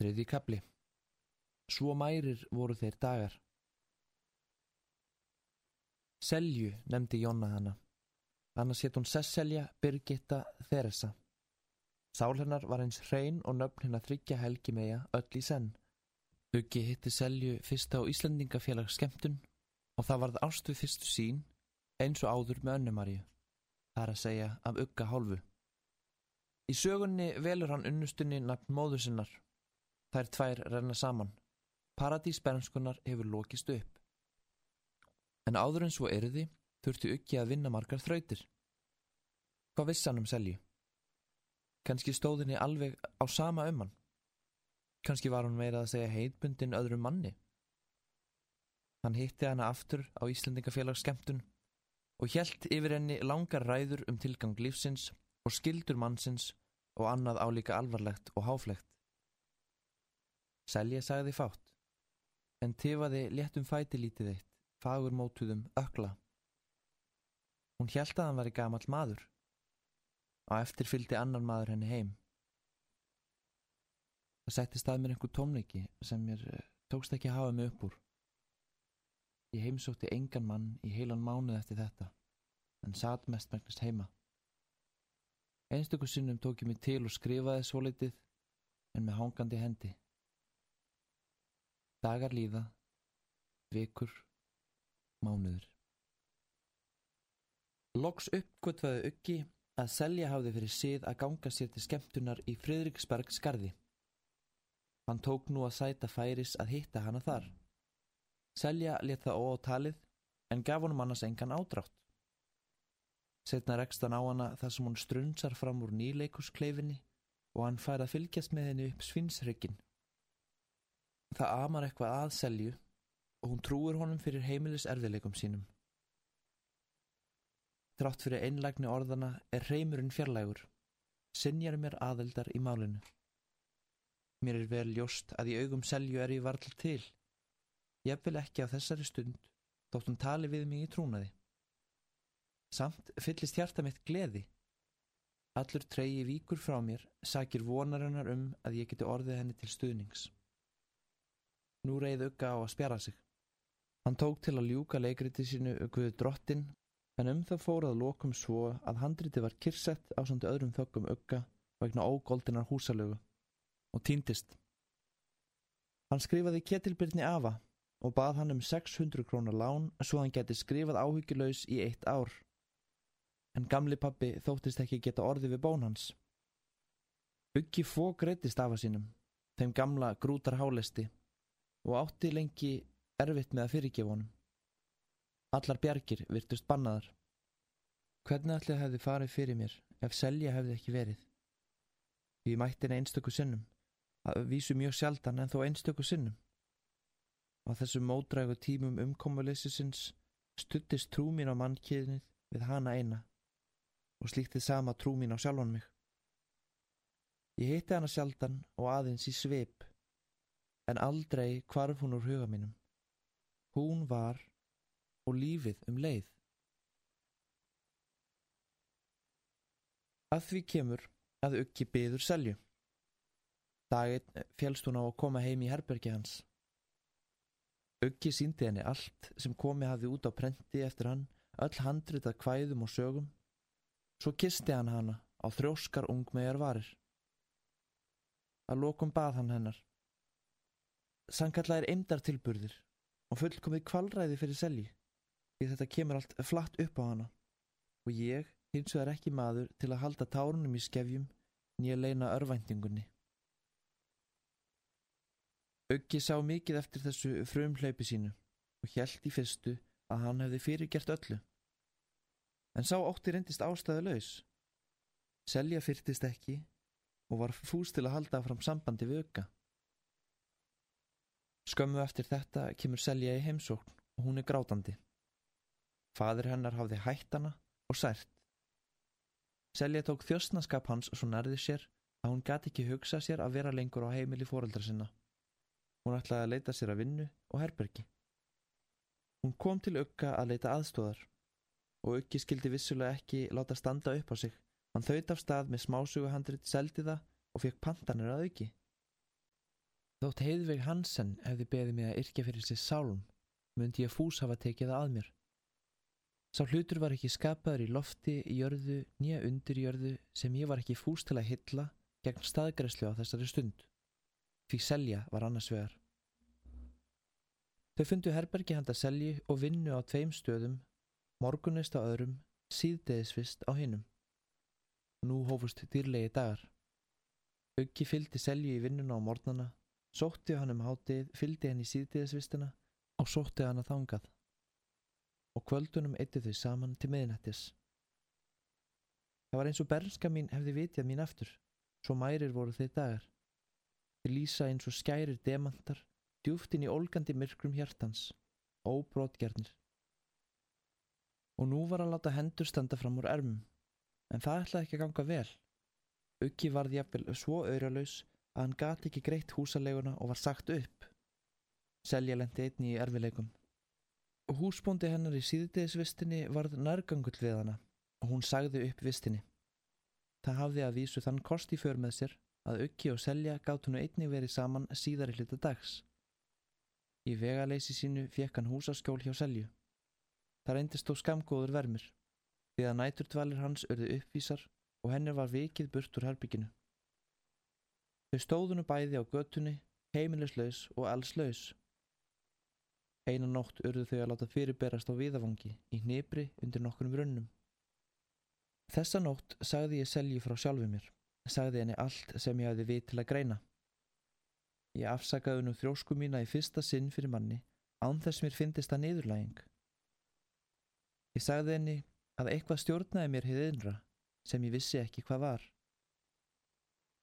Þriði kapli. Svo mærir voru þeir dagar. Selju nefndi Jonna hana. Annars hétt hún Sesselja Birgitta Theresa. Sál hennar var eins hrein og nöfn hennar þryggja helgi meja öll í senn. Uggi hitti Selju fyrst á Íslandingafélags skemmtun og það varð ástu fyrstu sín eins og áður með önnumarju. Það er að segja af Ugga hálfu. Í sögunni velur hann unnustunni nafn móður sinnar. Þær tvær renna saman. Paradís bernskunar hefur lokist upp. En áður en svo erði þurfti Uggi að vinna margar þrautir. Hvað vissi hann um Selju? Kanski stóðinni alveg á sama um hann. Kanski var hann meira að segja heitbundin öðrum manni. Hann hitti hana aftur á Íslandingafélags skemmtun og hjælt yfir henni langar ræður um tilgang lífsins og skildur mannsins og annað álíka alvarlegt og háflegt. Selja sagði fátt, en tifaði léttum fæti lítið eitt, fagur mótuðum ökla. Hún hjælt að hann var í gamall maður og eftir fylgdi annar maður henni heim. Það setti stað mér einhver tómleiki sem mér eh, tókst ekki að hafa mig upp úr. Ég heimsótti engan mann í heilan mánuð eftir þetta, en satt mest megnast heima. Einstöku sinnum tók ég mig til og skrifaði svo litið, en með hangandi hendi. Dagar líða, vikur, mánuður. Loks uppgötvaði Uggi að Selja hafði fyrir síð að ganga sér til skemmtunar í Fridriksberg skarði. Hann tók nú að sæta færis að hitta hana þar. Selja let það óátalið en gaf honum annars engan ádrátt. Setna rekst hann á hana þar sem hún strunsar fram úr nýleikuskleifinni og hann fær að fylgjast með henni upp svinsryggin. Það amar eitthvað að Selju og hún trúir honum fyrir heimilis erfileikum sínum. Trátt fyrir einlægni orðana er reymurinn fjarlægur. Sinjar mér aðeldar í málinu. Mér er vel ljóst að í augum selju er ég varl til. Ég vil ekki á þessari stund, þótt hún tali við mig í trúnaði. Samt fyllist hjarta mitt gleði. Allur treyji víkur frá mér, sakir vonarinnar um að ég geti orðið henni til stuðnings. Nú reyði Ugga á að spjara sig. Hann tók til að ljúka leikriti sínu Guðu drottin, en um það fórað lokum svo að handriti var kirsett á samt öðrum þökkum Ugga vegna ógóldinar húsalögu og týndist. Hann skrifaði Ketilbyrni Ava og bað hann um 600 krónar lán svo hann geti skrifað áhyggjulegs í eitt ár. En gamli pappi þóttist ekki geta orði við bón hans. Uggi fó greittist afa sínum, þeim gamla grútar hálesti og átti lengi erfitt með að fyrirgefa honum. Allar bjargir virtust bannaðar. Hvernig allir hefði farið fyrir mér ef selja hefði ekki verið? Við mættin einstöku sinnum, að vísu mjög sjaldan en þó einstöku sinnum. Á þessum módrægu tímum umkomuleysisins stuttist trú mín á mannkynið við hana eina og slíktið sama trú mín á sjálfan mig. Ég hitti hana sjaldan og aðeins í sveip, en aldrei hvarf hún úr huga mínum. Hún var og lífið um leið. Að því kemur að Uggi byður selju. Daginn félst hún á að koma heim í herbergi hans. Uggi síndi henni allt sem komi hafi út á prenti eftir hann, öll handritað kvæðum og sögum. Svo kisti hann hana á þrjóskar ungmegar varir. Að lokum bað hann hennar. Sankallar er eimdar tilburðir og fullkomið kvalræði fyrir selji því þetta kemur allt flatt upp á hana og ég hins vegar ekki maður til að halda tárunum í skefjum nýja leina örvæntingunni. Uggi sá mikið eftir þessu frumhlaupi sínu og hjælt í fyrstu að hann hefði fyrirgert öllu. En sá ótti reyndist ástæðu laus. Selja fyrtist ekki og var fús til að halda fram sambandi við Ugga. Skömmu eftir þetta kemur Selja í heimsókn og hún er grátandi. Fadur hennar hafði hætt hana og sært. Selja tók þjóstnaskap hans svo nærði sér að hún gati ekki hugsa sér að vera lengur á heimili fóreldra sinna. Hún ætlaði að leita sér að vinnu og herbergi. Hún kom til Ugga að leita aðstóðar og Uggi skildi vissulega ekki láta standa upp á sig. Hann þaut af stað með smásuguhandrit, seldi það og fekk pantanir að auki. Þótt Heiðveig Hansen hefði beðið mig að yrkja fyrir sér sálum, myndi ég fús hafa tekið að mér. Sá hlutur var ekki skapaður í lofti, í jörðu, nýja undir jörðu sem ég var ekki fús til að hylla gegn staðgræslu á þessari stund. Því selja var annars vegar. Þau fundu herbergi handa selji og vinnu á tveim stöðum, morgunist á öðrum, síðdeðisvist á hinnum. Nú hófust dýrlegi dagar. Uggi fylgdi selju í vinnuna á mornana, sótti hann um hátið, fylgdi henni í síðdeðisvistina og sótti hann að þangað. Og kvöldunum eittu þau saman til miðinættis. Það var eins og bernska mín hefði vitjað mín aftur, svo mærir voru þeir dagar. Þeir lýsa eins og skærir demantar, djúft inn í ólgandi myrkrum hjartans, óbrótgjarnir. Og nú var að láta hendur standa fram úr ermum, en það ætlaði ekki að ganga vel. Uggi varði jafnvel svo auðralaus að hann gati ekki greitt húsaleguna og var sagt upp. Selja lendi einni í erfileikum. Húsbóndi hennar í síðdegisvistinni varð nærgangull við hana og hún sagði upp vistinni. Það hafði að vísu þann kost í för með sér að Uggi og Selja gátt hún einni verið saman síðari hluta dags. Í vegaleysi sínu fekk hann húsaskjól hjá Selju. Það reyndist þó skamgóður vermir, því að næturdvalir hans örði uppvísar og henni var vikið burt úr herbygginu. Þau stóðunu bæði á götunni, heimilislaus og allslaus. Einan nótt urðu þau að láta fyrirberast á viðavangi í hnibri undir nokkunum runnum. Þessa nótt sagði ég selji frá sjálfu mér, sagði henni allt sem ég hafði við til að greina. Ég afsakaði nú þrósku mína í fyrsta sinn fyrir manni án þess mér fyndist að niðurlæging. Ég sagði henni að eitthvað stjórnaði mér hefði innra sem ég vissi ekki hvað var.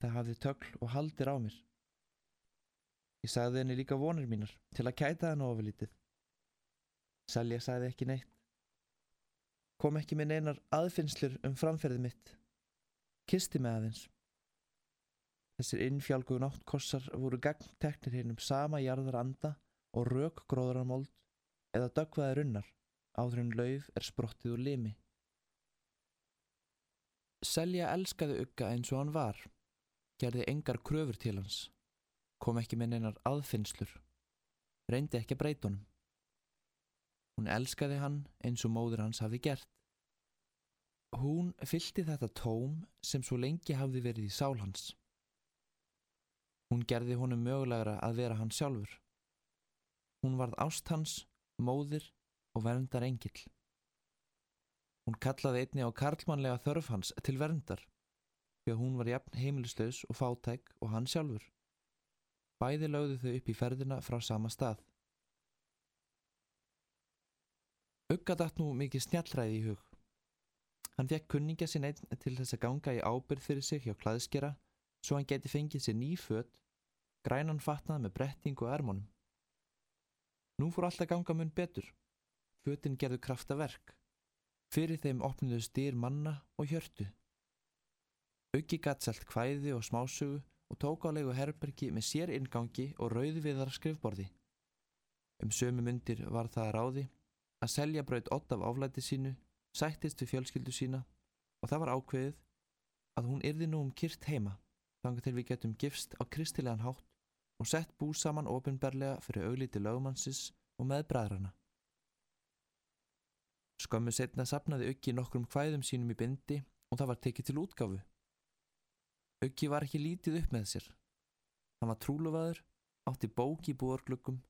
Það hafði tökl og haldir á mér. Ég sagði henni líka vonir mínar til að kæta henni ofurlítið. Selja sagði ekki neitt. Kom ekki með neinar aðfinnslur um framferðið mitt. Kisti með aðeins. Þessir innfjálgu náttkossar voru gagnteknir hinn um sama jarðar anda og rauk gróðramold eða dögvaði runnar áður en lauf er sprottið úr limi. Selja elskaði ugga eins og hann var, gerði engar kröfur til hans, kom ekki með neinar aðfinnslur, reyndi ekki að breytunum. Hún elskaði hann eins og móður hans hafi gert. Hún fyldi þetta tóm sem svo lengi hafði verið í sál hans. Hún gerði honum mögulegra að vera hann sjálfur. Hún varð ást hans, móðir og verndar engill. Hún kallaði einni á karlmannlega þörf hans til verndar, því að hún var jafn heimilislaus og fátæk og hann sjálfur. Bæði lögðu þau upp í ferðina frá sama stað. Ugga datt nú mikið snjallræði í hug. Hann fekk kunningja sinn einn til þess að ganga í ábyrð fyrir sig hjá klæðskera svo hann geti fengið sér ný född, grænan fatnað með bretting og ermónum. Nú fór alltaf ganga mun betur. Fötin gerðu krafta verk. Fyrir þeim opniðu styr manna og hjörtu. Uggi gatt selt kvæði og smásögu og tók á leiku herbergi með sér ingangi og rauði viðar skrifborði. Um sömu myndir var það að ráði að selja braut ott af áflæti sínu, sættist við fjölskyldu sína og það var ákveðið að hún yrði nú um kyrt heima þangar til við getum gifst á kristilegan hátt og sett bú saman ofinberlega fyrir auglíti lögumannsins og með bræðrana. Skömmu setna sapnaði Uggi nokkrum hvæðum sínum í bindi og það var tekið til útgáfu. Uggi var ekki lítið upp með sér. Hann var trúluvaður, átti bóki í búarglöggum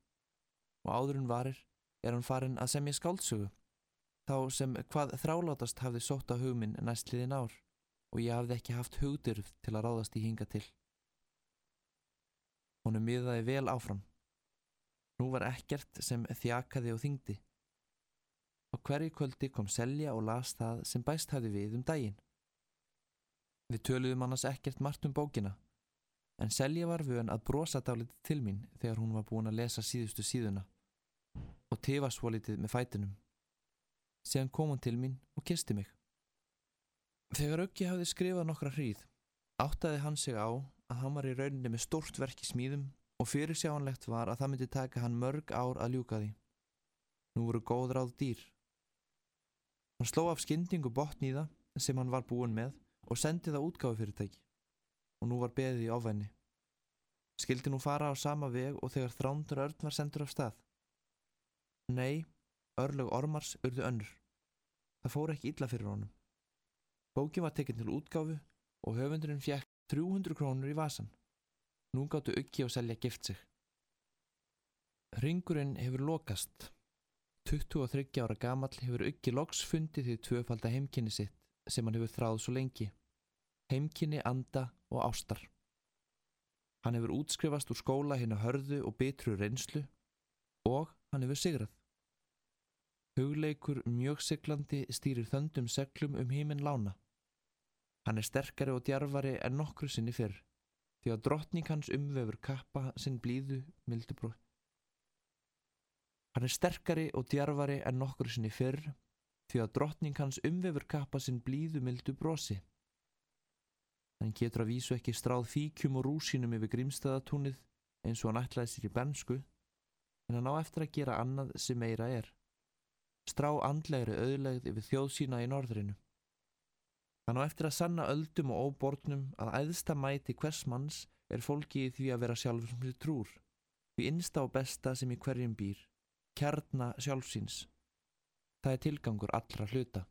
og áðurinn varir er hann farin að semja skáldsögu þá sem hvað þrálátast hafði sótt á hugminn næstliðin ár og ég hafði ekki haft hugdurf til að ráðast í hinga til. Honum miðaði vel áfram. Nú var ekkert sem þjakaði og þingdi. Á hverju kvöldi kom Selja og las það sem bæst hafði við um daginn. Við töluðum annars ekkert margt um bókina, en Selja var vön að brosa dálítið til mín þegar hún var búin að lesa síðustu síðuna og tefa svo litið með fætinum. Síðan kom hún til mín og kisti mig. Þegar Öggi hafði skrifað nokkra hríð, áttaði hann sig á að hann var í rauninni með stórt verk í smíðum og fyrir sjáanlegt var að það myndi taka hann mörg ár að ljúka því. Nú voru góð ráð dýr. Hann sló af skyndingu botn í það sem hann var búin með og sendi það útgáfi fyrirtæki og nú var beðið í ofenni. Skildi nú fara á sama veg og þegar þrándur örn var sendur af stað? Nei, örlög ormars urðu önnur. Það fór ekki illa fyrir honum. Bókin var tekinn til útgáfu og höfundurinn fjekk 300 krónur í vasan. Nú gáttu Uggi og selja gift sig. Ringurinn hefur lokast. 23 ára gamall hefur Uggi loks fundið því tvöfalda heimkynni sitt sem hann hefur þráð svo lengi. Heimkynni, anda og ástar. Hann hefur útskrifast úr skóla hinn að hörðu og bitru reynslu og hann hefur sigrað. Hugleikur mjög siglandi stýrir þöndum seglum um heiminn lána. Hann er sterkari og djarfari en nokkru sinni fyrr því að drottning hans umvefur kappa sinn blíðu mildubróð. Hann er sterkari og djarfari en nokkru sinni fyrr því að drottning hans umvefur kappa sinn blíðu mildu brosi. Hann getur að vísu ekki stráð fíkjum og rúsinum yfir grímstæðatúnið eins og hann ætlaði sér í bernsku en hann á eftir að gera annað sem meira er. Strá andlegri auðlegð yfir þjóðsína í norðrinu. Hann á eftir að sanna öldum og óbornum að æðsta mæti hvers manns er fólki í því að vera sér trúr, því innsta og besta sem í hverjum býr, kjarna sjálfsíns. Það er tilgangur allra hluta.